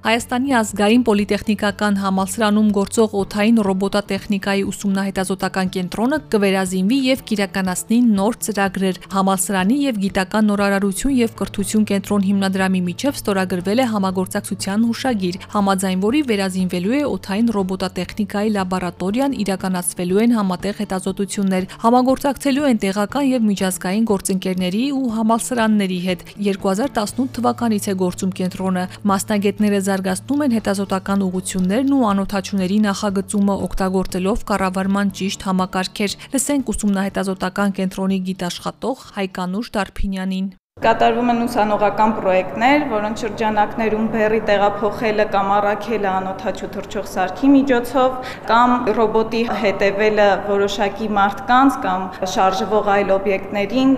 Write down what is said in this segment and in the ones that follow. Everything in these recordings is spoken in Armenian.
Հայաստանի ազգային պոլիտեխնիկական համալսարանում գործող օթային ռոբոտատեխնիկայի ուսումնահետազոտական կենտրոնը կվերազինվի եւ կիրականացնի նոր ծրագրեր։ Համալսարանի եւ Գիտական նորարարություն եւ կրթություն կենտրոն հիմնադրամի միջև ստորագրվել է համագործակցության հուշագիր, համաձայն որի վերազինվելու է օթային ռոբոտատեխնիկայի լաբորատորիան, իրականացվելու են համատեղ հետազոտություններ, համագործակցելու են տեղական եւ միջազգային գործընկերների ու համալսարանների հետ։ 2018 թվականից է գործում կենտրոնը։ Մասնագետները զարգացնում են հետազոտական ուղություններն ու անօթաչուների նախագծումը օգտագործելով կառավարման ճիշտ համակարգեր։ Լսենք ուսումնահետազոտական կենտրոնի գիտաշխատող Հայկանուշ Դարփինյանին։ Կատարվում են ուսանողական պրոյեկտներ, որոնց շրջանակներում բերի տեղափոխելը կամ առաքելը անօթաչու թռչող սարքի միջոցով կամ ռոբոտի հետևելը որոշակի մարդկանց կամ շարժվող այլ օբյեկտներին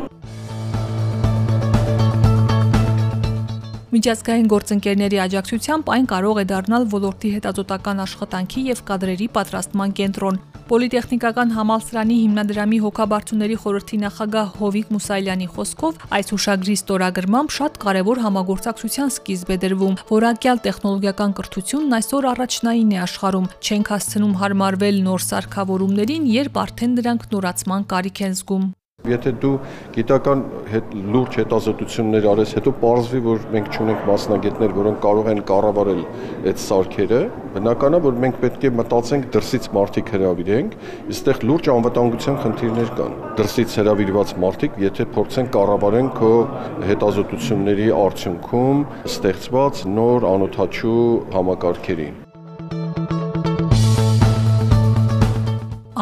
Միջազգային գործընկերների աջակցությամբ այն կարող է դառնալ ոլորտի հետազոտական աշխատանքի եւ կադրերի պատրաստման կենտրոն։ Պոլիտեխնիկական համալսարանի հիմնադրամի հոգաբարձուների խորհրդի նախագահ Հովիկ Մուսայլյանի խոսքով այս հուշագրի ստորագրմամբ շատ կարևոր համագործակցության սկիզբ է դրվում։ Որակյալ տեխնոլոգիական կրթությունն այսօր առաջնային է աշխարհում։ Չենք հասցնում հարմարվել նոր սարքավորումներին, երբ արդեն դրանք նորացման կարիք են զգում։ Եթե դու գիտական հետ լուրջ հետազոտություններ արես, հետո ողջվի, որ մենք չունենք մասնագետներ, որոնք կարող են կառավարել այդ սարքերը, բնական է, որ մենք պետք է մտածենք դրսից մարդիկ հրավիրենք, այստեղ լուրջ անվտանգության խնդիրներ կան։ Դրսից հրավիրված մարդիկ, եթե փորձեն կառավարեն քո հետազոտությունների արդյունքում ստեղծված նոր անօթաչու համակարգերին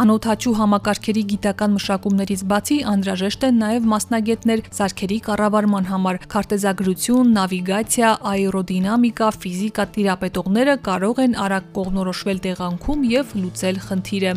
Անօթաչու համակարգերի գիտական մշակումներից բացի անհրաժեշտ են նաև մասնագետներ սարքերի կառավարման համար։ Քարտեզագրություն, նավիգացիա, աերոդինամիկա, ֆիզիկա տիրապետողները կարող են արագ կողմնորոշվել տեղանքում եւ լուծել խնդիրը։